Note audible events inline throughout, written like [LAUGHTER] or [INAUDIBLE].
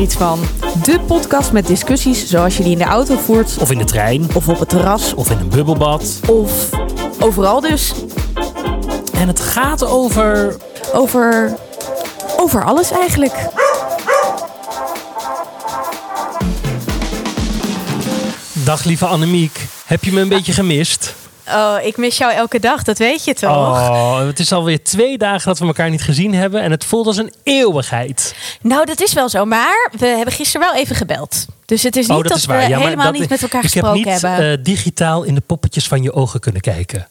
er iets van. De podcast met discussies zoals je die in de auto voert. Of in de trein. Of op het terras. Of in een bubbelbad. Of overal dus. En het gaat over. Over. Over alles eigenlijk. Dag lieve Annemiek. Heb je me een beetje gemist? Oh, ik mis jou elke dag, dat weet je toch? Oh, het is alweer twee dagen dat we elkaar niet gezien hebben. En het voelt als een eeuwigheid. Nou, dat is wel zo. Maar we hebben gisteren wel even gebeld. Dus het is niet oh, dat, dat is we Ja, helemaal dat- niet met elkaar ik gesproken heb niet hebben. eh, digitaal in de poppetjes van je ogen kunnen kijken.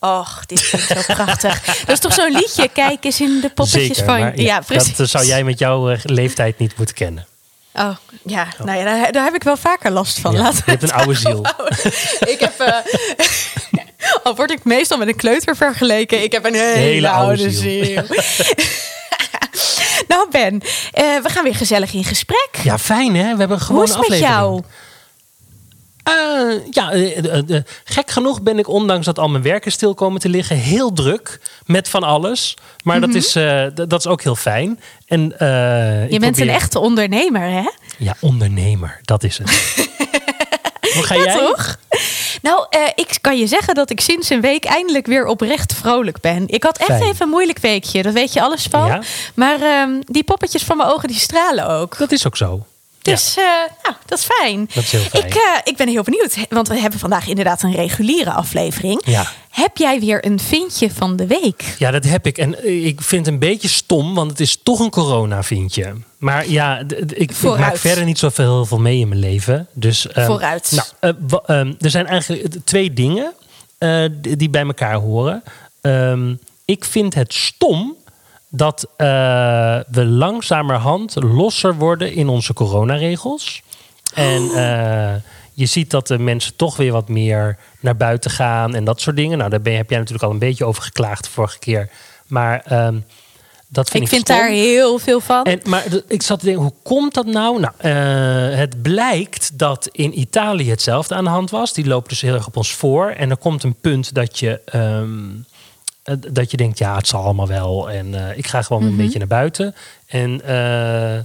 Och, dit is zo prachtig. Dat is toch zo'n liedje? [LAUGHS] Kijk eens in de poppetjes Zeker, van... maar ja, precies. Dat zou jij met jouw eh, leeftijd niet moeten kennen. Oh, ja. Nou ja, daar, daar heb ik wel vaker last van. Ja, Laten je hebt een oude ziel. ik heb... eh, [LAUGHS] [LAUGHS] al word ik meestal met een kleuter vergeleken. Ik heb een hele, Hele oude oude ziel. ziel. [LAUGHS] nou Ben, eh, we gaan weer gezellig in gesprek. Ja, fijn hè? We hebben Hoe gewoon is een het met aflevering. jou? Eh, ja, eh, gek genoeg ben ik, ondanks dat al mijn werken stil komen te liggen, heel druk met van alles. Maar dat, is, eh, d- dat is ook heel fijn. En, Je bent probeer- een echte ondernemer, hè? Ja, ondernemer, dat is het. [LAUGHS] Hoe ga Ja, jij? toch? Nou, eh, ik kan je zeggen dat ik sinds een week eindelijk weer oprecht vrolijk ben. Ik had echt Fijn. even een moeilijk weekje, daar weet je alles van. Ja. Maar ehm, die poppetjes van mijn ogen, die stralen ook. Dat is ook zo. Dus eh, nou, dat is fijn. Dat is heel fijn. Ik, eh, ik ben heel benieuwd, want we hebben vandaag inderdaad een reguliere aflevering. Ja. Heb jij weer een vindje van de week? Ja, dat heb ik. En eh, ik vind het een beetje stom, want het is toch een corona, vind je. Maar ja, ik, maak verder niet zoveel heel veel mee in mijn leven. Dus, ehm, Vooruit. Nou, eh, ehm, er zijn eigenlijk twee dingen die die bij elkaar horen. Ehm, ik vind het stom dat eh, we langzamerhand losser worden in onze coronaregels. En eh, je ziet dat de mensen toch weer wat meer naar buiten gaan en dat soort dingen. Nou, daar ben, heb jij natuurlijk al een beetje over geklaagd de vorige keer. Maar ehm, dat vind ik ik, vind stom. daar heel veel van. En, maar ik zat te denken, hoe komt dat nou? Nou, eh, het blijkt dat in Italië hetzelfde aan de hand was. Die loopt dus heel erg op ons voor. En er komt een punt dat je, ehm, eh, dat je denkt, ja, het zal allemaal wel. En eh, ik ga gewoon een beetje naar buiten. En eh,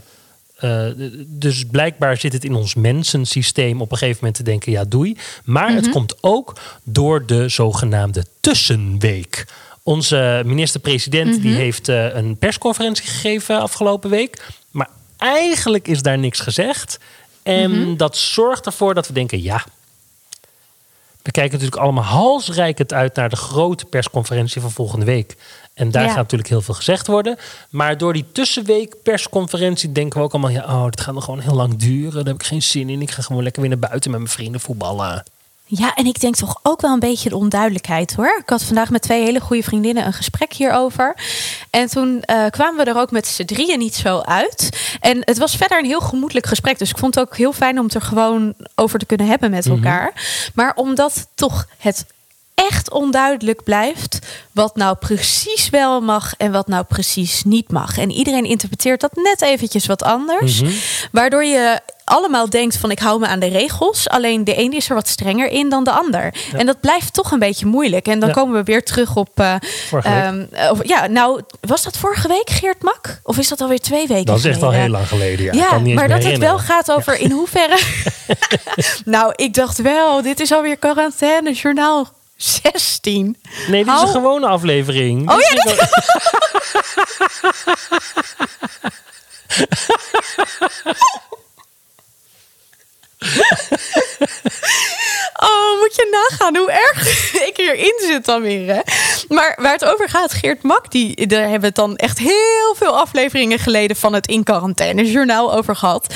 eh, dus blijkbaar zit het in ons mensensysteem op een gegeven moment te denken, ja, doei. Maar het komt ook door de zogenaamde tussenweek. Onze minister-president die heeft eh, een persconferentie gegeven afgelopen week. Maar eigenlijk is daar niks gezegd. En dat zorgt ervoor dat we denken, ja. We kijken natuurlijk allemaal halsrijkend uit naar de grote persconferentie van volgende week. En daar Ja. gaat natuurlijk heel veel gezegd worden. Maar door die tussenweek persconferentie denken we ook allemaal... ja, oh, dit gaat nog gewoon heel lang duren. Daar heb ik geen zin in. Ik ga gewoon lekker weer naar buiten met mijn vrienden voetballen. Ja, en ik denk toch ook wel een beetje de onduidelijkheid hoor. Ik had vandaag met twee hele goede vriendinnen een gesprek hierover. En toen eh, kwamen we er ook met z'n drieën niet zo uit. En het was verder een heel gemoedelijk gesprek. Dus ik vond het ook heel fijn om het er gewoon over te kunnen hebben met elkaar. Maar omdat toch het echt onduidelijk blijft wat nou precies wel mag en wat nou precies niet mag. En iedereen interpreteert dat net eventjes wat anders. Waardoor je allemaal denkt van ik hou me aan de regels. Alleen de ene is er wat strenger in dan de ander. En dat blijft toch een beetje moeilijk. En dan Ja. komen we weer terug op... eh, ehm, eh, of- ja, nou, was dat vorige week Geert Mak? Of is dat alweer twee weken Dat is echt al heel lang geleden. Ja, Ja, maar dat het wel gaat over in hoeverre. [LAUGHS] nou, ik dacht wel, dit is alweer quarantaine, journaal 16. Nee, dit is een gewone aflevering. Oh Dit ja, [LAUGHS] [LAUGHS] Oh, moet je nagaan hoe erg [LAUGHS] ik hierin zit dan weer. Maar waar het over gaat, Geert Mak, die, daar hebben we het dan echt heel veel afleveringen geleden van het in quarantaine journaal over gehad.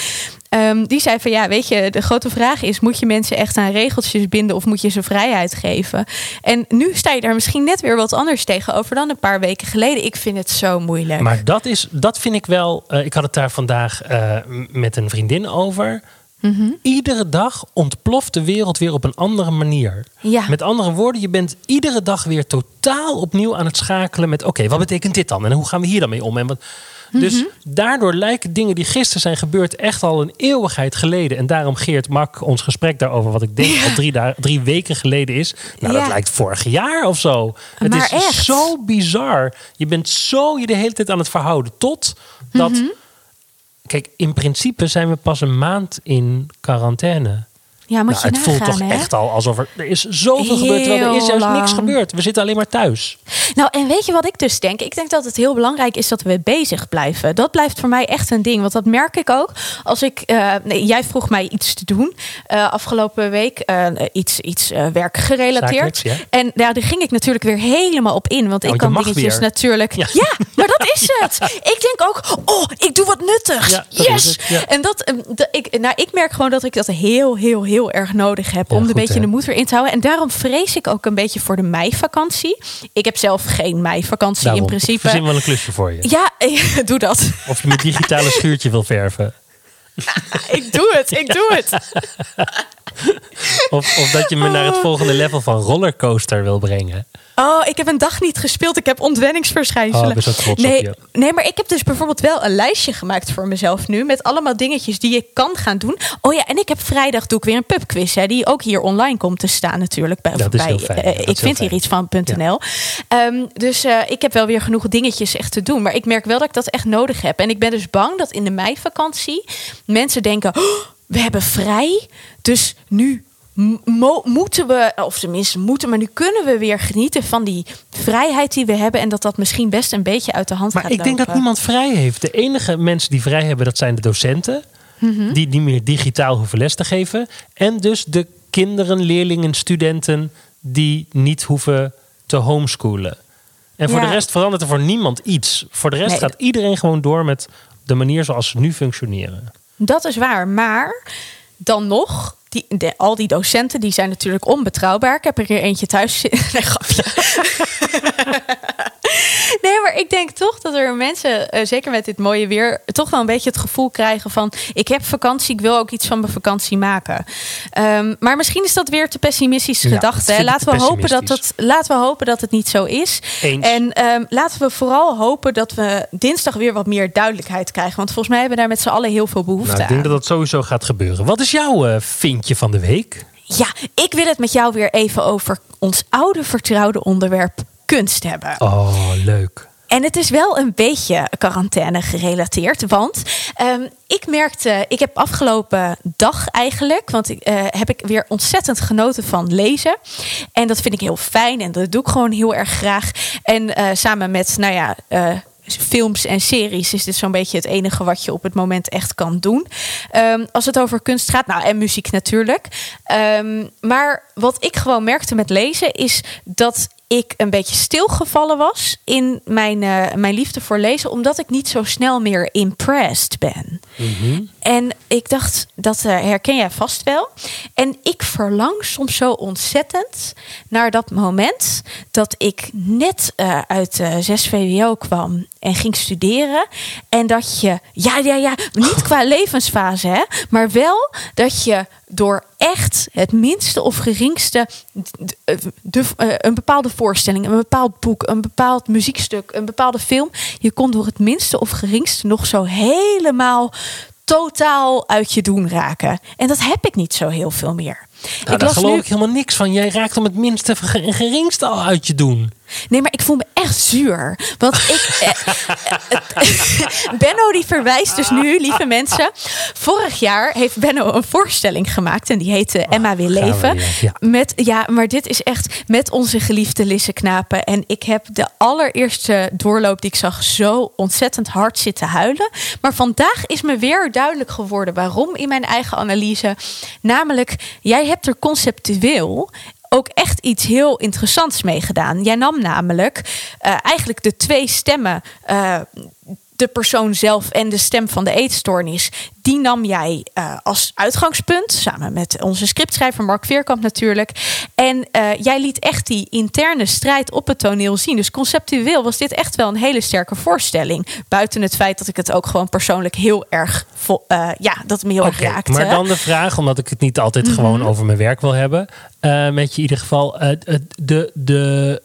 Ehm, die zei van ja, weet je, de grote vraag is: moet je mensen echt aan regeltjes binden of moet je ze vrijheid geven? En nu sta je daar misschien net weer wat anders tegenover dan een paar weken geleden. Ik vind het zo moeilijk. Maar dat, is, dat vind ik wel. eh, ik had het daar vandaag eh, met een vriendin over. Mhm. Iedere dag ontploft de wereld weer op een andere manier. Ja. Met andere woorden, je bent iedere dag weer totaal opnieuw aan het schakelen met: oké, wat betekent dit dan? En hoe gaan we hier dan mee om? En wat, dus Mhm. daardoor lijken dingen die gisteren zijn gebeurd echt al een eeuwigheid geleden. En daarom Geert Mak, ons gesprek daarover, wat ik denk al drie, weken geleden is. Nou, Ja. dat lijkt vorig jaar of zo. Het Maar is echt. zo bizar. Je bent zo je de hele tijd aan het verhouden tot dat. Mhm. Kijk, in principe zijn we pas een maand in quarantaine. Ja, moet Nou, je het voelt toch hè? echt al alsof er, er is zoveel gebeurd. Terwijl er is juist niks gebeurd. We zitten alleen maar thuis. Nou, en weet je wat ik dus denk? Ik denk dat het heel belangrijk is dat we bezig blijven. Dat blijft voor mij echt een ding. Want dat merk ik ook. Als ik, eh, nee, jij vroeg mij iets te doen eh, afgelopen week. eh, iets iets werkgerelateerd. En ja, daar ging ik natuurlijk weer helemaal op in. Want Oh, ik kan dingetjes weer. natuurlijk. Ja. Ja. maar dat is het. [LAUGHS] ik denk ook, oh, ik doe wat nuttigs. Yes. En dat, dat- ik, nou, ik merk gewoon dat ik dat heel, heel, heel erg nodig heb. Ja, om een beetje hè? de moed weer in te houden. En daarom vrees ik ook een beetje voor de meivakantie. Ik heb zelf geen meivakantie Daarom, in principe. verzin wel een klusje voor je. Ja, [LAUGHS] doe dat. Of je mijn digitale schuurtje wil verven. [LAUGHS] ik doe het, ik doe het. Of, of dat je me naar het volgende level van rollercoaster wil brengen. Oh, ik heb een dag niet gespeeld. Ik heb ontwenningsverschijnselen. Oh, op nee, je. Nee, maar ik heb dus bijvoorbeeld wel een lijstje gemaakt voor mezelf nu. Met allemaal dingetjes die ik kan gaan doen. Oh ja, en ik heb vrijdag doe ik weer een pubquiz. Hè, die ook hier online komt te staan natuurlijk. Bij, Dat is bij, heel fijn, eh, ja, ik vind hier iets van.nl. Ehm, dus eh, ik heb wel weer genoeg dingetjes echt te doen. Maar ik merk wel dat ik dat echt nodig heb. En ik ben dus bang dat in de meivakantie mensen denken... "Oh, we hebben vrij, dus nu mo- moeten we, of tenminste moeten, maar nu kunnen we weer genieten van die vrijheid die we hebben. En dat dat misschien best een beetje uit de hand Maar gaat ik denk dat niemand vrij heeft. De enige mensen die vrij hebben, dat zijn de docenten. Mhm. Die niet meer digitaal hoeven les te geven. En dus de kinderen, leerlingen, studenten die niet hoeven te homeschoolen. En voor Ja. de rest verandert er voor niemand iets. Voor de rest Nee. gaat iedereen gewoon door met de manier zoals ze nu functioneren. Dat is waar, maar dan nog. Die, de, al die docenten die zijn natuurlijk onbetrouwbaar. Ik heb er hier eentje thuis zitten. [LAUGHS] Nee, grapje. [LAUGHS] Nee, maar ik denk toch dat er mensen, eh, zeker met dit mooie weer, toch wel een beetje het gevoel krijgen van: ik heb vakantie, ik wil ook iets van mijn vakantie maken. Ehm, maar misschien is dat weer te pessimistische Ja, gedachte. dat hè. ik Laten we, hopen dat het, pessimistisch. laten we hopen dat het niet zo is. Eens. En ehm, laten we vooral hopen dat we dinsdag weer wat meer duidelijkheid krijgen. Want volgens mij hebben we daar met z'n allen heel veel behoefte Nou, ik aan. denk dat dat sowieso gaat gebeuren. Wat is jouw eh, vindje van de week? Ja, ik wil het met jou weer even over ons oude vertrouwde onderwerp kunst hebben. Oh, leuk. En het is wel een beetje quarantaine gerelateerd. Want ehm, ik merkte, ik heb afgelopen dag eigenlijk, want ik, eh, heb ik weer ontzettend genoten van lezen. En dat vind ik heel fijn en dat doe ik gewoon heel erg graag. En eh, samen met, nou ja. eh, Films en series is dit zo'n beetje het enige wat je op het moment echt kan doen. Ehm, als het over kunst gaat, nou en muziek natuurlijk. Ehm, maar wat ik gewoon merkte met lezen is dat ik een beetje stilgevallen was in mijn, eh, mijn liefde voor lezen, omdat ik niet zo snel meer impressed ben. En ik dacht, dat eh, herken jij vast wel. En ik verlang soms zo ontzettend naar dat moment dat ik net eh, uit eh 6 VWO kwam en ging studeren. En dat je, ja, ja, ja, niet qua [LAUGHS] levensfase, hè, maar wel dat je door echt het minste of geringste de, eh, een bepaalde voorstelling, een bepaald boek, een bepaald muziekstuk, een bepaalde film, je kon door het minste of geringste nog zo helemaal totaal uit je doen raken. En dat heb ik niet zo heel veel meer. Nou, daar geloof ik helemaal niks van. Jij raakt om het minste en geringste al uit je doen. Nee, maar ik voel me echt zuur. Want ik. eh, eh, [LAUGHS] Benno die verwijst dus nu, lieve mensen. Vorig jaar heeft Benno een voorstelling gemaakt. En die heette Emma wil we leven. ja. Met, ja, maar dit is echt met onze geliefde Lisse Knapen. En ik heb de allereerste doorloop die ik zag zo ontzettend hard zitten huilen. Maar vandaag is me weer duidelijk geworden waarom in mijn eigen analyse. Namelijk, jij hebt er conceptueel ook echt iets heel interessants mee gedaan. Jij nam namelijk eh, eigenlijk de twee stemmen. eh, de persoon zelf en de stem van de eetstoornis, die nam jij eh, als uitgangspunt. Samen met onze scriptschrijver Mark Veerkamp natuurlijk. En eh, jij liet echt die interne strijd op het toneel zien. Dus conceptueel was dit echt wel een hele sterke voorstelling. Buiten het feit dat ik het ook gewoon persoonlijk heel erg. eh, ja, dat het me heel erg raakte. maar dan de vraag, omdat ik het niet altijd Mhm. gewoon over mijn werk wil hebben. met je in ieder geval. de, de,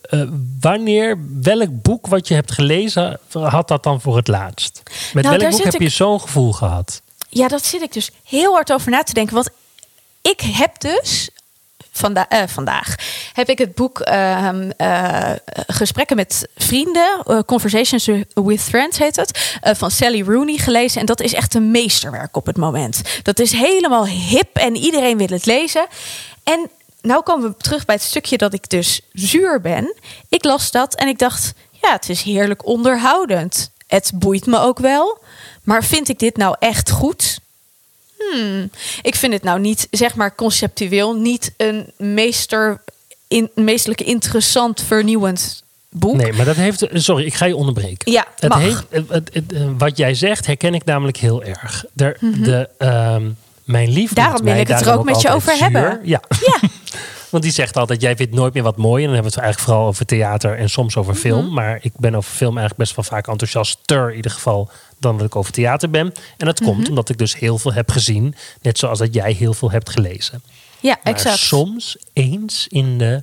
wanneer, welk boek wat je hebt gelezen, had dat dan voor het laatst? Met Nou, welk boek heb ik- je zo'n gevoel gehad? Ja, dat zit ik dus heel hard over na te denken. Want ik heb dus eh, vandaag heb ik het boek ehm, eh, Gesprekken met Vrienden, eh, Conversations with Friends heet het, van Sally Rooney gelezen. En dat is echt een meesterwerk op het moment. Dat is helemaal hip en iedereen wil het lezen. En nou komen we terug bij het stukje dat ik dus zuur ben. Ik las dat en ik dacht, ja, het is heerlijk onderhoudend. Het boeit me ook wel. Maar vind ik dit nou echt goed? Hmm. Ik vind het nou niet, zeg maar conceptueel, niet een meester, in, meestelijk interessant, vernieuwend boek. Nee, maar dat heeft. Sorry, ik ga je onderbreken. Ja, het mag. heeft, het- het- het- eh, wat jij zegt, herken ik namelijk heel erg. Er, Mhm. de, ehm, mijn lief. Daarom wil ik het er ook met je over hebben. Ja. Ja. [LAUGHS] Want die zegt altijd: jij vindt nooit meer wat mooi. En dan hebben we het eigenlijk vooral over theater en soms over film. Mhm. Maar ik ben over film eigenlijk best wel vaak enthousiaster in ieder geval dan dat ik over theater ben. En dat Mhm. komt omdat ik dus heel veel heb gezien. Net zoals dat jij heel veel hebt gelezen. Ja, Maar exact. soms eens in de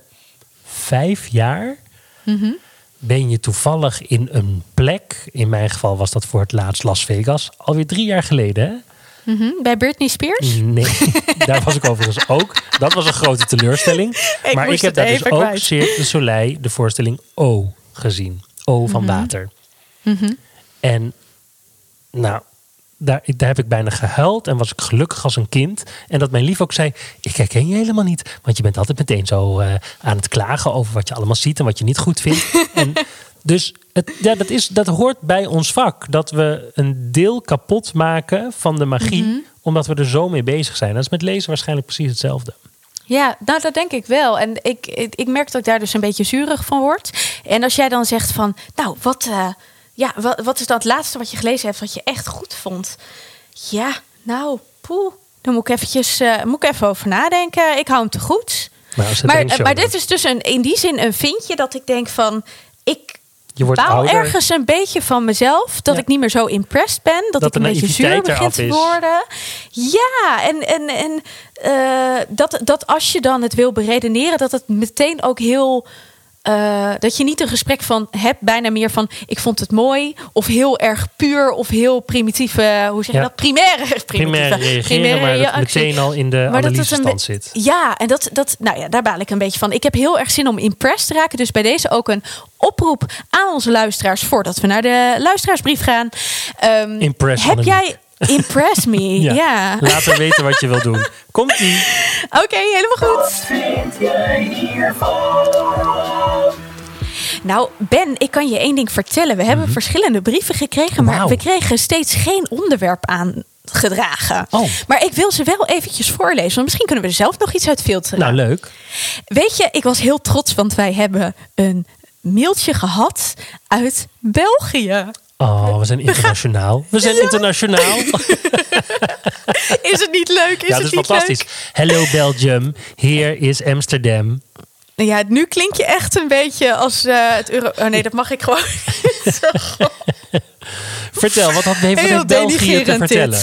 vijf jaar Mhm. ben je toevallig in een plek. In mijn geval was dat voor het laatst Las Vegas. Alweer drie jaar geleden. Hè? Mhm. Bij Britney Spears? Nee, [LAUGHS] daar was ik overigens ook. Dat was een grote teleurstelling. [LAUGHS] Ik maar ik heb daar dus ook kwijt. Cirque du Soleil de voorstelling O gezien. O van Mhm. water. En nou, daar, daar heb ik bijna gehuild en was ik gelukkig als een kind. En dat mijn lief ook zei, ik herken je helemaal niet. Want je bent altijd meteen zo eh, aan het klagen over wat je allemaal ziet en wat je niet goed vindt. [LAUGHS] en dus het, ja, dat, is, dat hoort bij ons vak. Dat we een deel kapot maken van de magie. Omdat we er zo mee bezig zijn. Dat is met lezen waarschijnlijk precies hetzelfde. Ja, nou dat denk ik wel. En ik, ik, ik merk dat ik daar dus een beetje zurig van word. En als jij dan zegt van, nou, wat, eh, ja, wat, wat is dat laatste wat je gelezen hebt wat je echt goed vond? Ja, nou, poeh. Dan moet ik, eventjes, eh, moet ik even over nadenken. Ik hou hem te goed. Het Maar, show maar dit is dus een, in die zin een vindje dat ik denk van, ik je wordt ouder. ergens een beetje van mezelf. Dat Ja. ik niet meer zo impressed ben. Dat, Dat ik een beetje zuur begin te worden. Ja, en, en, en eh, dat, dat als je dan het wil beredeneren, dat het meteen ook heel. Eh, dat je niet een gesprek van hebt, bijna meer van ik vond het mooi, of heel erg puur, of heel primitieve, hoe zeg je Ja. dat? Primaire, [LAUGHS] primair reageren, primaire maar dat meteen al in de Maar analyse stand zit. Ja, en dat, dat, nou ja, daar baal ik een beetje van. Ik heb heel erg zin om impressed te raken. Dus bij deze ook een oproep aan onze luisteraars voordat we naar de luisteraarsbrief gaan. Impress Heb jij Impress Me? [LAUGHS] Ja. ja. Laat weten wat je wil doen. Komt-ie. Oké, helemaal goed. vind jij hiervan? Nou, Ben, ik kan je één ding vertellen. We hebben verschillende brieven gekregen, maar Mhm. We kregen steeds geen onderwerp aangedragen. Oh. Maar ik wil ze wel eventjes voorlezen, want misschien kunnen we er zelf nog iets uit filteren. Nou, leuk. Weet je, ik was heel trots, want wij hebben een mailtje gehad uit België. Oh, we zijn internationaal. We zijn internationaal. [LAUGHS] Is het niet leuk? Is ja, het dat is niet fantastisch. Hello Belgium. Here is Amsterdam. Ja, nu klink je echt een beetje als eh, het euro... Oh nee, dat mag ik gewoon. [LAUGHS] Vertel, wat had heeft Heel België te vertellen?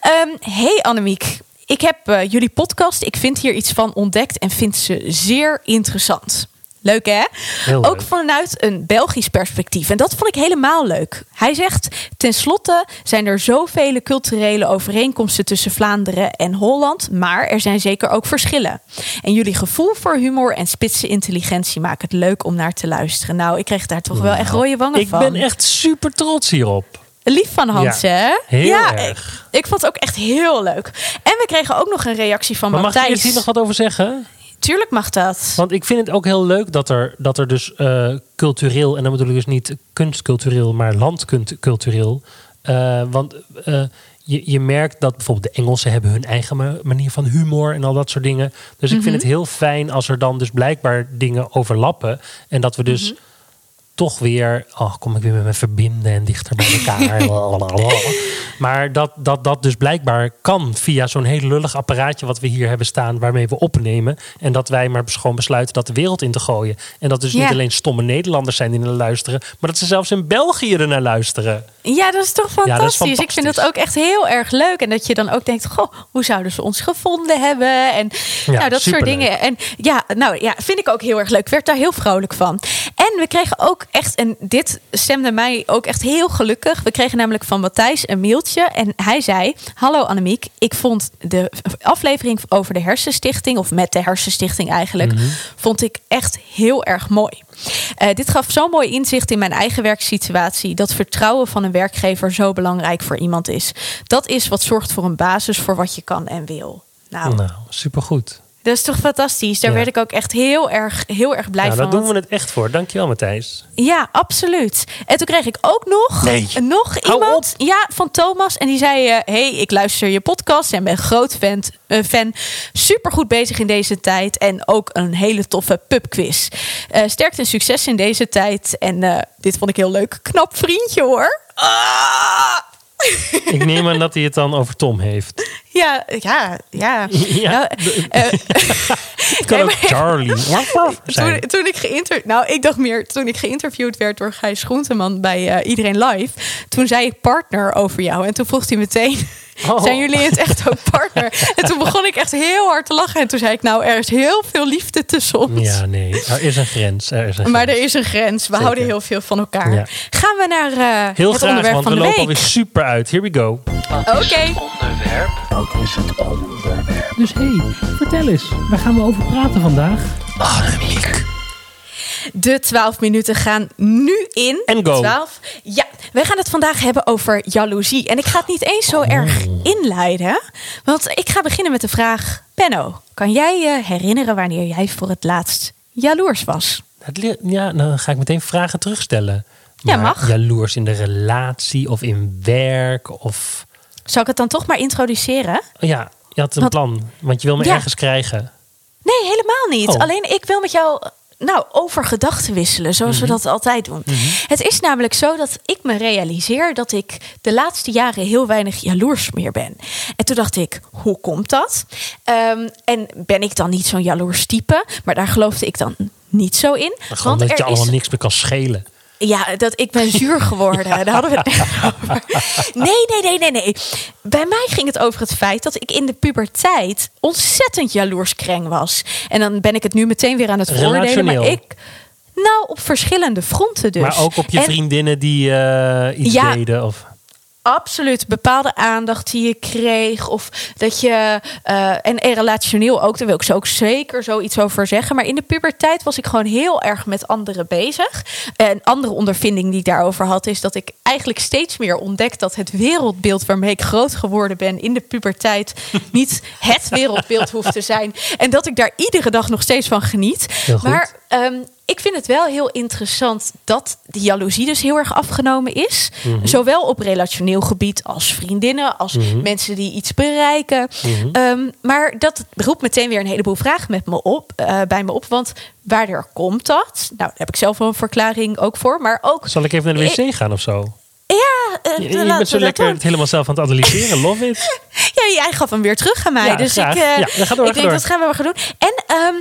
Ehm, hey Annemiek, ik heb eh, jullie podcast. Ik vind hier iets van ontdekt en vind ze zeer interessant. Leuk hè? Ook vanuit een Belgisch perspectief. En dat vond ik helemaal leuk. Hij zegt, tenslotte zijn er zoveel culturele overeenkomsten tussen Vlaanderen en Holland. Maar er zijn zeker ook verschillen. En jullie gevoel voor humor en spitse intelligentie maken het leuk om naar te luisteren. Nou, ik kreeg daar toch wel echt rode wangen Ik van. ben echt super trots hierop. Lief van Hans, Ja, hè? heel ja, erg. Ik, ik vond het ook echt heel leuk. En we kregen ook nog een reactie van Maar mag ik Matthijs. eerst hier nog wat over zeggen? Tuurlijk mag dat. Want ik vind het ook heel leuk dat er, dat er dus eh, cultureel, en dan bedoel ik dus niet kunstcultureel, maar landcultureel. eh want eh, je, je merkt dat bijvoorbeeld de Engelsen hebben hun eigen ma- manier van humor en al dat soort dingen. Dus ik vind het heel fijn als er dan dus blijkbaar dingen overlappen. En dat we dus toch weer, oh kom ik weer met me verbinden en dichter bij elkaar. [LAUGHS] maar dat, dat dat dus blijkbaar kan via zo'n heel lullig apparaatje wat we hier hebben staan, waarmee we opnemen. En dat wij maar gewoon besluiten dat de wereld in te gooien. En dat dus Ja. niet alleen stomme Nederlanders zijn die naar luisteren, maar dat ze zelfs in België er naar luisteren. Ja, dat is toch dat is fantastisch. Ik vind fantastisch. ook echt heel erg leuk. En dat je dan ook denkt, goh, hoe zouden ze ons gevonden hebben? En Ja, nou, dat soort dingen. En ja, nou ja, vind ik ook heel erg leuk. Ik werd daar heel vrolijk van. En we kregen ook echt, en dit stemde mij ook echt heel gelukkig. We kregen namelijk van Matthijs een mailtje. En hij zei: Hallo Annemiek, ik vond de aflevering over de Hersenstichting, of met de Hersenstichting eigenlijk, vond ik echt heel erg mooi. Eh, dit gaf zo'n mooi inzicht in mijn eigen werksituatie. Dat vertrouwen van een werkgever zo belangrijk voor iemand is. Dat is wat zorgt voor een basis voor wat je kan en wil. Nou, Nou, supergoed. Dat is toch fantastisch. Daar Ja. werd ik ook echt heel erg, heel erg blij Nou, van. daar doen we het echt voor. Dankjewel, Matthijs. Ja, absoluut. En toen kreeg ik ook nog, Nee. nog iemand ja, van Thomas. En die zei: eh, Hey, ik luister je podcast en ben groot fan. eh, fan. Super goed bezig in deze tijd. En ook een hele toffe pubquiz. Eh sterkte en succes in deze tijd. En eh, dit vond ik heel leuk. Knap vriendje hoor. Ah! Ik neem aan dat hij het dan over Tom heeft. [LAUGHS] Ja, ja, ja. Ja. Nou, [LAUGHS] eh, Het kan Nee, ook Charlie [LAUGHS] toen, toen ik geïnterviewd, nou, ik dacht meer toen ik geïnterviewd werd door Gijs Groenteman bij eh, Iedereen Live. Toen zei ik partner over jou en toen vroeg hij meteen: Oh. zijn jullie in het echt ook partner? En toen begon ik echt heel hard te lachen en toen zei ik: nou, er is heel veel liefde tussen ons. Ja, nee. Er is een grens. Er is een Maar grens. er is een grens. We Zeker. houden heel veel van elkaar. Ja. Gaan we naar eh, Heel het graag, onderwerp want van we de lopen week? alweer super uit. Here we go. Oké. Wat is het onderwerp? Dus hé, hey, vertel eens, waar gaan we over praten vandaag? De 12 minuten gaan nu in. En go. 12. Ja, wij gaan het vandaag hebben over jaloezie. En ik ga het niet eens zo erg inleiden. Want ik ga beginnen met de vraag: Benno, kan jij je herinneren wanneer jij voor het laatst jaloers was? Ja, dan ga ik meteen vragen terugstellen. Ja, Maar mag. Jaloers in de relatie of in werk of... Zal ik het dan toch maar introduceren? Oh ja, je had een plan, want je wil me Ja. ergens krijgen. Nee, helemaal niet. Oh. Alleen ik wil met jou nou, over gedachten wisselen, zoals Mhm. we dat altijd doen. Het is namelijk zo dat ik me realiseer dat ik de laatste jaren heel weinig jaloers meer ben. En toen dacht ik, hoe komt dat? Ehm, en ben ik dan niet zo'n jaloers type? Maar daar geloofde ik dan niet zo in. Gewoon dat je er allemaal is niks meer kan schelen. Ja, dat ik ben zuur geworden. [LAUGHS] Daar hadden we het net over. Nee, nee, nee, nee, nee. Bij mij ging het over het feit dat ik in de puberteit ontzettend jaloerskreng was. En dan ben ik het nu meteen weer aan het voordelen. Maar ik. Nou, op verschillende fronten dus. Maar ook op je En vriendinnen die eh, iets Ja. deden. Of... Absoluut. Bepaalde aandacht die je kreeg. Of dat je. eh, en, en relationeel ook. Daar wil ik zo ook zeker zoiets over zeggen. Maar in de puberteit was ik gewoon heel erg met anderen bezig. En andere ondervinding die ik daarover had. Is dat ik eigenlijk steeds meer ontdek dat het wereldbeeld waarmee ik groot geworden ben. in de puberteit. [LAUGHS] niet het wereldbeeld hoeft te zijn. En dat ik daar iedere dag nog steeds van geniet. Maar Ehm, ik vind het wel heel interessant dat die jaloezie dus heel erg afgenomen is. Mhm. Zowel op relationeel gebied als vriendinnen, als mensen die iets bereiken. Mhm. Ehm, maar dat roept meteen weer een heleboel vragen met me op, eh, bij me op. Want waardoor komt dat? Nou, daar heb ik zelf wel een verklaring ook voor. Maar ook. Zal ik even naar de wc gaan of zo? Ja, eh, Je, bent zo lekker het helemaal zelf aan het analyseren. Love it. [LAUGHS] Ja, jij gaf hem weer terug aan mij. Ja, dus graag. ik, eh, Ja, ga door, ik denk door. dat gaan we maar gaan doen. En ehm,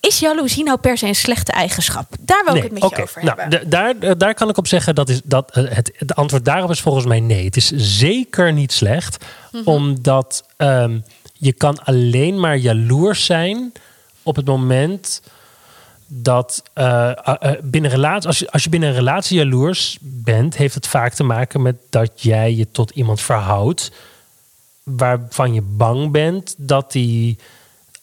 is jaloezie nou per se een slechte eigenschap? Daar wil ik het met je over nou, hebben. daar, eh, daar kan ik op zeggen dat is dat eh, het, het antwoord daarop is volgens mij nee. Het is zeker niet slecht, Mhm. omdat ehm, je kan alleen maar jaloers zijn op het moment dat eh, eh, binnen relatie, als je, als je binnen een relatie jaloers bent, heeft het vaak te maken met dat jij je tot iemand verhoudt waarvan je bang bent dat die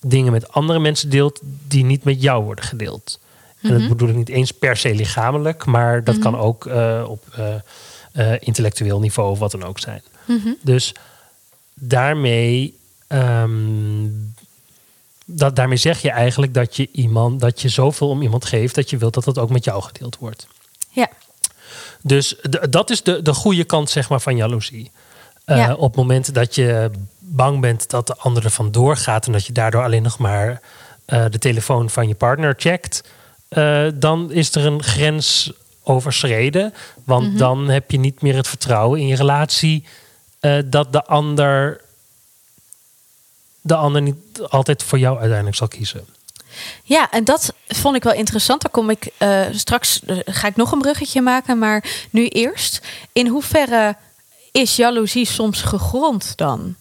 dingen met andere mensen deelt die niet met jou worden gedeeld. En dat bedoel ik niet eens per se lichamelijk, maar dat kan ook eh, op eh, eh, intellectueel niveau of wat dan ook zijn. Dus daarmee, ehm, dat, daarmee zeg je eigenlijk dat je iemand, dat je zoveel om iemand geeft dat je wilt dat dat ook met jou gedeeld wordt. Ja. Dus dat is de, de goede kant zeg maar, van jaloezie. Ja. Op het moment dat je bang bent dat de ander er vandoor gaat en dat je daardoor alleen nog maar eh, de telefoon van je partner checkt, eh, dan is er een grens overschreden. Want Mhm. dan heb je niet meer het vertrouwen in je relatie eh, dat de ander, de ander niet altijd voor jou uiteindelijk zal kiezen. Ja, en dat vond ik wel interessant. Daar kom ik straks, ga ik nog een bruggetje maken, maar nu eerst. In hoeverre is jaloezie soms gegrond dan?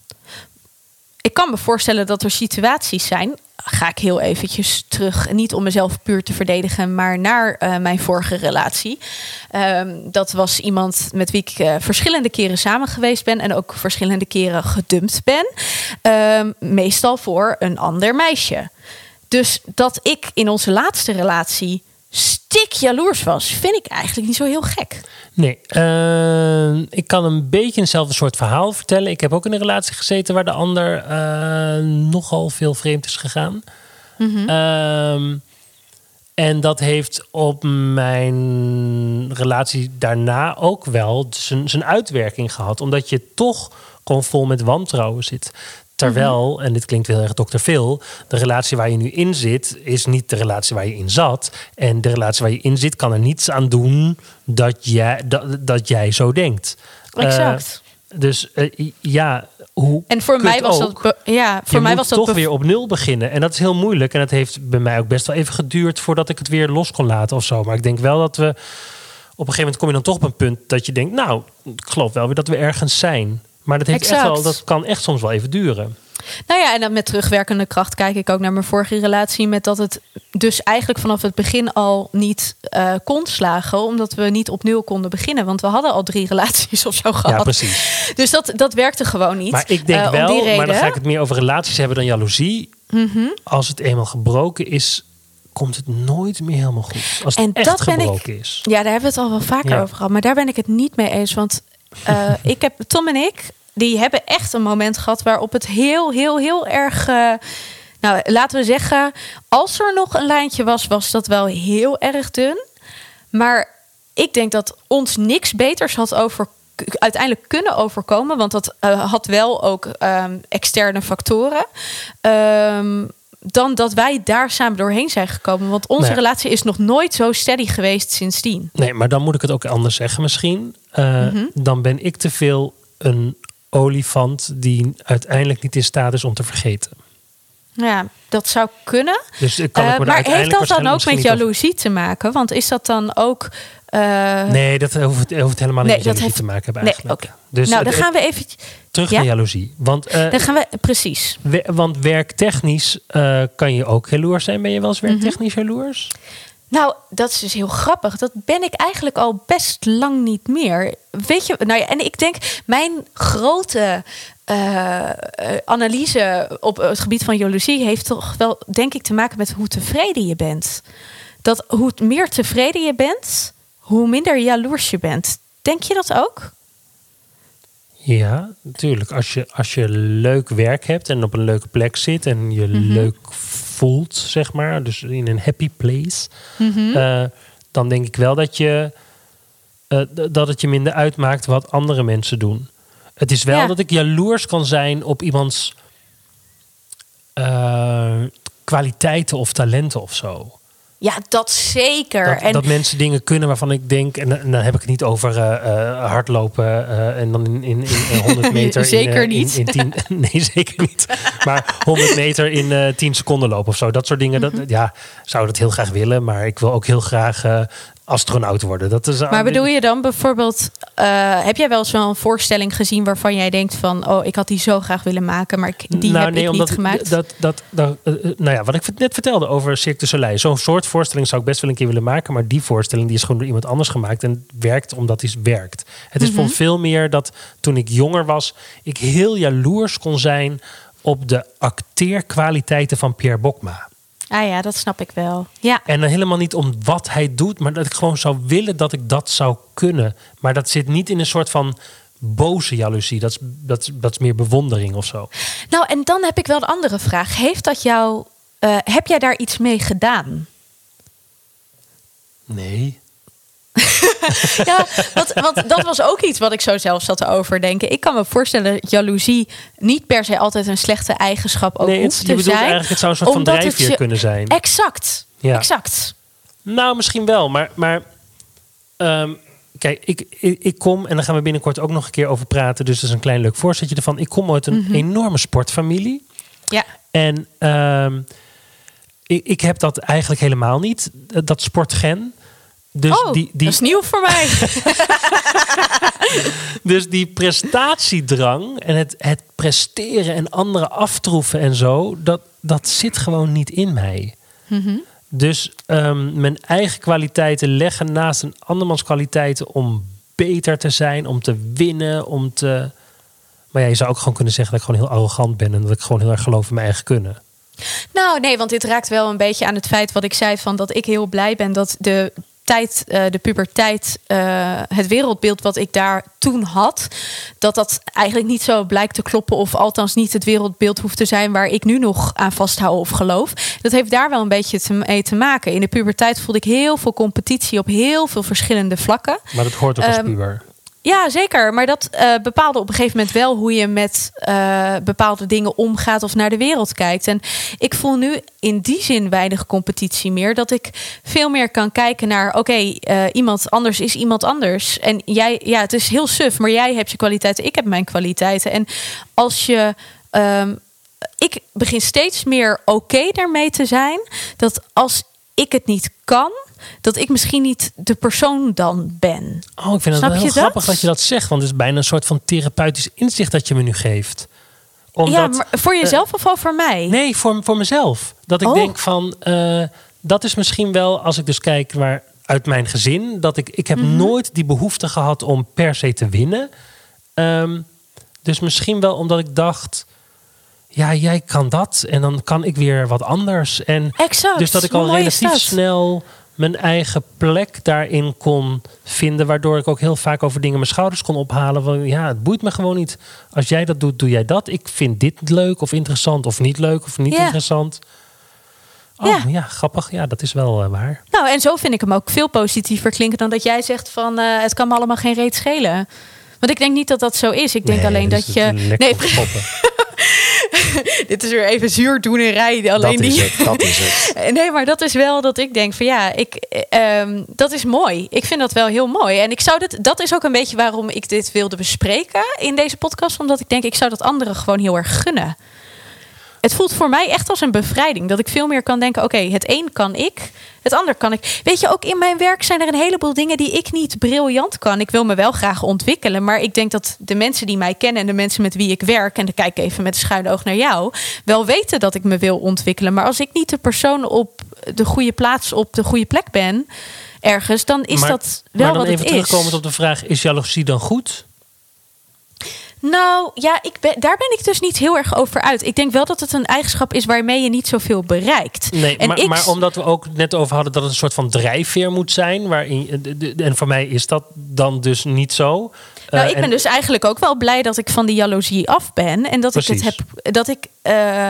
Ik kan me voorstellen dat er situaties zijn. Ga ik heel eventjes terug, niet om mezelf puur te verdedigen, maar naar eh, mijn vorige relatie. Ehm, dat was iemand met wie ik eh, verschillende keren samen geweest ben en ook verschillende keren gedumpt ben. Ehm, meestal voor een ander meisje. Dus dat ik in onze laatste relatie stik jaloers was, vind ik eigenlijk niet zo heel gek. Nee, eh, ik kan een beetje eenzelfde soort verhaal vertellen. Ik heb ook in een relatie gezeten waar de ander eh, nogal veel vreemd is gegaan. Ehm, en dat heeft op mijn relatie daarna ook wel zijn, zijn uitwerking gehad. Omdat je toch gewoon vol met wantrouwen zit. Terwijl, en dit klinkt heel erg dokter Phil, de relatie waar je nu in zit, is niet de relatie waar je in zat. En de relatie waar je in zit kan er niets aan doen dat jij, dat, dat jij zo denkt. Exact. Eh, dus eh, ja, hoe. En voor mij was ook, dat, ja, voor je mij was dat toch weer op nul beginnen. En dat is heel moeilijk. En dat heeft bij mij ook best wel even geduurd voordat ik het weer los kon laten of zo. Maar ik denk wel dat we. Op een gegeven moment kom je dan toch op een punt dat je denkt, nou, ik geloof wel weer dat we ergens zijn. Maar dat, heeft echt wel, dat kan echt soms wel even duren. Nou ja, en dan met terugwerkende kracht kijk ik ook naar mijn vorige relatie. Met dat het dus eigenlijk vanaf het begin al niet eh, kon slagen. Omdat we niet op nul konden beginnen. Want we hadden al drie [LAUGHS] relaties of zo Ja, gehad. precies. dus dat, dat werkte gewoon niet. Maar ik denk Eh, wel, maar dan ga ik het meer over relaties hebben dan jaloezie. Mhm. Als het eenmaal gebroken is, komt het nooit meer helemaal goed. Als het En echt dat ben ik- gebroken is. Ja, daar hebben we het al wel vaker Ja. over gehad. Maar daar ben ik het niet mee eens. Want eh, ik heb, Tom en ik, die hebben echt een moment gehad waarop het heel, heel, heel erg. eh, nou, laten we zeggen, als er nog een lijntje was, was dat wel heel erg dun. Maar ik denk dat ons niks beters had over uiteindelijk kunnen overkomen. Want dat eh, had wel ook ehm, externe factoren. Ehm, dan dat wij daar samen doorheen zijn gekomen. Want onze relatie is nog nooit zo steady geweest sindsdien. Nee, maar dan moet ik het ook anders zeggen misschien. Eh, Mhm. Dan ben ik te veel een olifant die uiteindelijk niet in staat is om te vergeten. Ja, dat zou kunnen. Dus kan Eh, ik me maar heeft dat dan ook met jaloezie te maken? Want is dat dan ook. Eh, Nee, dat hoeft, hoeft helemaal niet Nee, met dat jaloezie heeft- te maken hebben nee, eigenlijk. oké. Dus nou, het- dan gaan we even. terug Ja? naar jaloezie. Want, eh, Dan gaan we. Precies. we- want werktechnisch eh, kan je ook jaloers zijn. Ben je wel eens Mhm. werktechnisch jaloers? Nou, dat is dus heel grappig. Dat ben ik eigenlijk al best lang niet meer. Weet je, nou ja, en ik denk, mijn grote analyse op het gebied van jaloezie heeft toch wel, denk ik, te maken met hoe tevreden je bent. Dat hoe meer tevreden je bent, hoe minder jaloers je bent. Denk je dat ook? Ja, natuurlijk. Als je, als je leuk werk hebt en op een leuke plek zit en je Mhm. leuk voelt, zeg maar, dus in een happy place, Mhm. eh, dan denk ik wel dat je eh, dat het je minder uitmaakt wat andere mensen doen. Het is wel Ja. dat ik jaloers kan zijn op iemands eh, kwaliteiten of talenten of zo. Ja, dat zeker. Dat, en dat mensen dingen kunnen waarvan ik denk, en, dan- en dan heb ik het niet over eh, eh, hardlopen eh, en dan in, in, in, in 100 [LAUGHS] meter. in, eh, niet. In, in 10, [LAUGHS] nee, zeker niet. Maar 100 meter in eh 10 seconden lopen of zo. Dat soort dingen. Mhm. Dat, ja, zou dat heel graag willen, maar ik wil ook heel graag astronaut worden. Dat is, Maar bedoel je dan bijvoorbeeld, eh, heb jij wel eens wel een voorstelling gezien waarvan jij denkt van, oh, ik had die zo graag willen maken, maar ik, die heb ik niet gemaakt? Nou, Dat, dat, dat, eh, eh, nou ja, wat ik net vertelde over Cirque du Soleil. Zo'n soort voorstelling zou ik best wel een keer willen maken. Maar die voorstelling die is gewoon door iemand anders gemaakt. En werkt omdat die werkt. Het is Mhm. veel meer dat toen ik jonger was... ik heel jaloers kon zijn op de acteerkwaliteiten van Pierre Bokma. Ah ja, dat snap ik wel. Ja, En dan helemaal niet om wat hij doet, maar dat ik gewoon zou willen dat ik dat zou kunnen. Maar dat zit niet in een soort van boze jaloezie. Dat is, dat, is- dat is meer bewondering of zo. nou en dan heb ik wel een andere vraag. Heeft dat jou, eh, heb jij daar iets mee gedaan? Nee. [LAUGHS] Ja, want, want dat was ook iets wat ik zo zelf zat te overdenken. Ik kan me voorstellen dat jaloezie niet per se altijd een slechte eigenschap ook nee, het, je te zijn. eigenlijk, het zou een soort van drijfveer je- kunnen zijn. Exact, Ja. exact. Nou, misschien wel, maar, maar ehm, kijk, ik, ik, ik kom, en daar gaan we binnenkort ook nog een keer over praten, dus dat is een klein leuk voorzetje ervan. Ik kom uit een Mhm. enorme sportfamilie. Ja, En ehm, ik, ik heb dat eigenlijk helemaal niet, dat sportgen. Dus, oh, die, die, dat is nieuw voor mij. [LAUGHS] dus die prestatiedrang en het, het presteren en anderen aftroeven en zo, dat, dat zit gewoon niet in mij. Mhm. Dus ehm, mijn eigen kwaliteiten leggen naast een andermans kwaliteiten om beter te zijn, om te winnen, om te. Maar ja, je zou ook gewoon kunnen zeggen dat ik gewoon heel arrogant ben en dat ik gewoon heel erg geloof in mijn eigen kunnen. Nou, nee, want dit raakt wel een beetje aan het feit wat ik zei van dat ik heel blij ben dat de tijd, eh, de puberteit, eh, het wereldbeeld wat ik daar toen had, dat dat eigenlijk niet zo blijkt te kloppen, of althans niet het wereldbeeld hoeft te zijn waar ik nu nog aan vasthoud of geloof. Dat heeft daar wel een beetje te, mee te maken. In de puberteit voelde ik heel veel competitie op heel veel verschillende vlakken. Maar dat hoort ook als Ehm, puber. Ja, zeker. Maar dat eh, bepaalde op een gegeven moment wel hoe je met eh, bepaalde dingen omgaat of naar de wereld kijkt. En ik voel nu in die zin weinig competitie meer. Dat ik veel meer kan kijken naar: oké, eh, iemand anders is iemand anders. En jij, ja, het is heel suf, maar jij hebt je kwaliteiten, ik heb mijn kwaliteiten. En als je. ehm, ik begin steeds meer oké daarmee te zijn. Dat als ik het niet kan, dat ik misschien niet de persoon dan ben. Oh, ik vind het wel heel dat? grappig dat je dat zegt, want het is bijna een soort van therapeutisch inzicht dat je me nu geeft. Omdat, ja, maar voor jezelf of over mij? Nee, voor, voor mezelf. Dat ik Oh. denk van, eh, dat is misschien wel, als ik dus kijk waar uit mijn gezin, dat ik, ik heb Mhm. nooit die behoefte gehad om per se te winnen. Ehm, dus misschien wel omdat ik dacht, ja, jij kan dat en dan kan ik weer wat anders. En Exact. dus dat ik al relatief snel mijn eigen plek daarin kon vinden. Waardoor ik ook heel vaak over dingen mijn schouders kon ophalen. Van ja, het boeit me gewoon niet. Als jij dat doet, doe jij dat. Ik vind dit leuk of interessant of niet leuk of niet Ja. interessant. Oh Ja. ja. grappig. Ja, dat is wel eh, waar. Nou, en zo vind ik hem ook veel positiever klinken dan dat jij zegt van eh, het kan me allemaal geen reet schelen. Want ik denk niet dat dat zo is. Ik denk Nee, alleen dat je. Nee. [LAUGHS] [LAUGHS] dit is weer even zuurdoenerij. Alleen dat die. is het, dat is het. [LAUGHS] Nee, maar dat is wel dat ik denk van ja, ik, eh, ehm, dat is mooi. Ik vind dat wel heel mooi. En ik zou dit, dat is ook een beetje waarom ik dit wilde bespreken in deze podcast. Omdat ik denk, ik zou dat anderen gewoon heel erg gunnen. Het voelt voor mij echt als een bevrijding. Dat ik veel meer kan denken: oké, het een kan ik, het ander kan ik. Weet je, ook in mijn werk zijn er een heleboel dingen die ik niet briljant kan. Ik wil me wel graag ontwikkelen. Maar ik denk dat de mensen die mij kennen en de mensen met wie ik werk, en dan kijk ik even met een schuine oog naar jou, wel weten dat ik me wil ontwikkelen. Maar als ik niet de persoon op de goede plaats, op de goede plek ben, ergens, dan is maar, dat wel maar dan wat even het is. terugkomend op de vraag: is jaloezie dan goed? Nou ja, ik ben, daar ben ik dus niet heel erg over uit. Ik denk wel dat het een eigenschap is waarmee je niet zoveel bereikt. Nee, En maar, ik- maar omdat we ook net over hadden dat het een soort van drijfveer moet zijn. Waarin, en voor mij is dat dan dus niet zo. Nou, Eh, ik ben en- dus eigenlijk ook wel blij dat ik van die jaloezie af ben. En dat ik het heb. Dat ik. eh,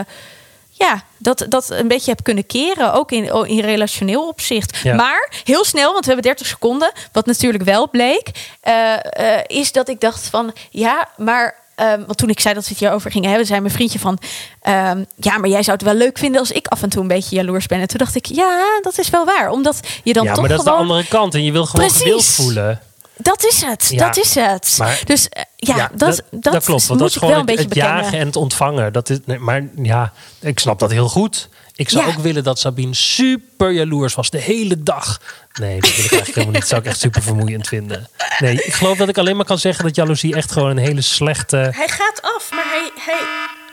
ja, dat, dat een beetje heb kunnen keren. Ook in, in relationeel opzicht. Ja. Maar heel snel, want we hebben 30 seconden. Wat natuurlijk wel bleek. eh, eh, is dat ik dacht van. Ja, maar. ehm, want toen ik zei dat we het hierover gingen hebben, zei mijn vriendje van... ehm, ja, maar jij zou het wel leuk vinden als ik af en toe een beetje jaloers ben. En toen dacht ik, ja, dat is wel waar. Omdat je dan ja, toch maar dat is gewoon... de andere kant. En je wil gewoon Precies. gewild voelen. Dat is het, Ja, dat is het. maar- dus ja, dat, dat, klopt. Want moet dat is gewoon wel een het, jagen en het ontvangen. Dat is, nee, maar ja, ik snap dat heel goed. Ik zou Ja. ook willen dat Sabine super jaloers was de hele dag. Nee, dat wil ik eigenlijk helemaal niet. Dat zou ik echt super vermoeiend vinden. Nee, ik geloof dat ik alleen maar kan zeggen dat jaloezie echt gewoon een hele slechte... Hij gaat af, maar hij, hij...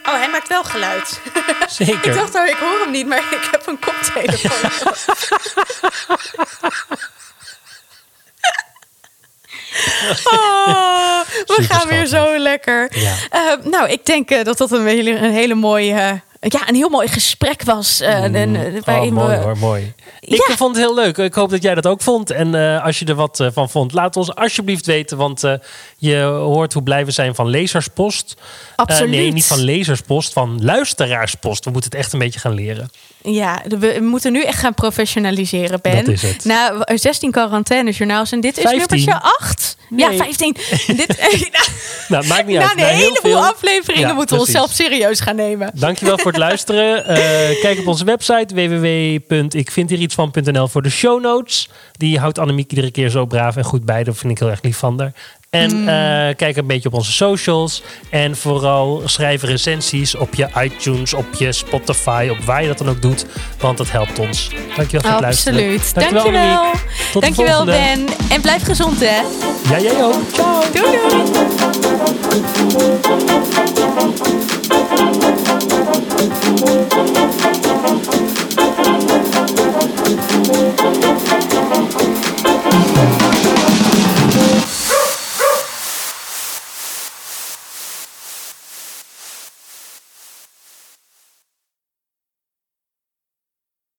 Oh, hij maakt wel geluid. Zeker. [LAUGHS] ik dacht, oh, ik hoor hem niet, maar ik heb een koptelefoon. [LAUGHS] Oh, [LAUGHS] we Super gaan weer zo lekker. Ja. Eh, nou, ik denk eh, dat dat een hele, een hele mooie... eh, ja, een heel mooi gesprek was. en, eh, Oh, mooi we- hoor, mooi. Ik Ja. vond het heel leuk. Ik hoop dat jij dat ook vond. En als je er wat van vond, laat ons alsjeblieft weten. Want je hoort hoe blij we zijn van lezerspost. Absoluut. nee, niet van lezerspost, van luisteraarspost. We moeten het echt een beetje gaan leren. Ja, we moeten nu echt gaan professionaliseren, Ben. Dat is het. Na 16 quarantainejournaals en dit is 15. nummertje 8. Ja, Nee. 15. [LAUGHS] dit, Nou, maakt niet na uit. een Na heel heleboel veel- afleveringen Ja, moeten we onszelf serieus gaan nemen. Dankjewel voor het [LAUGHS] luisteren. Eh, kijk op onze website www.ikvindhierietsvan.nl voor de show notes. Die houdt Annemiek iedere keer zo braaf en goed bij. Dat vind ik heel erg lief van haar. En mm. eh, kijk een beetje op onze socials. En vooral schrijf recensies op je iTunes, op je Spotify, op waar je dat dan ook doet. Want dat helpt ons. Dankjewel voor het Absoluut. luisteren. Absoluut. Dankjewel, Dankjewel. Tot Ben. En blijf gezond hè. Ja, ja ook. Ciao. Doei doei.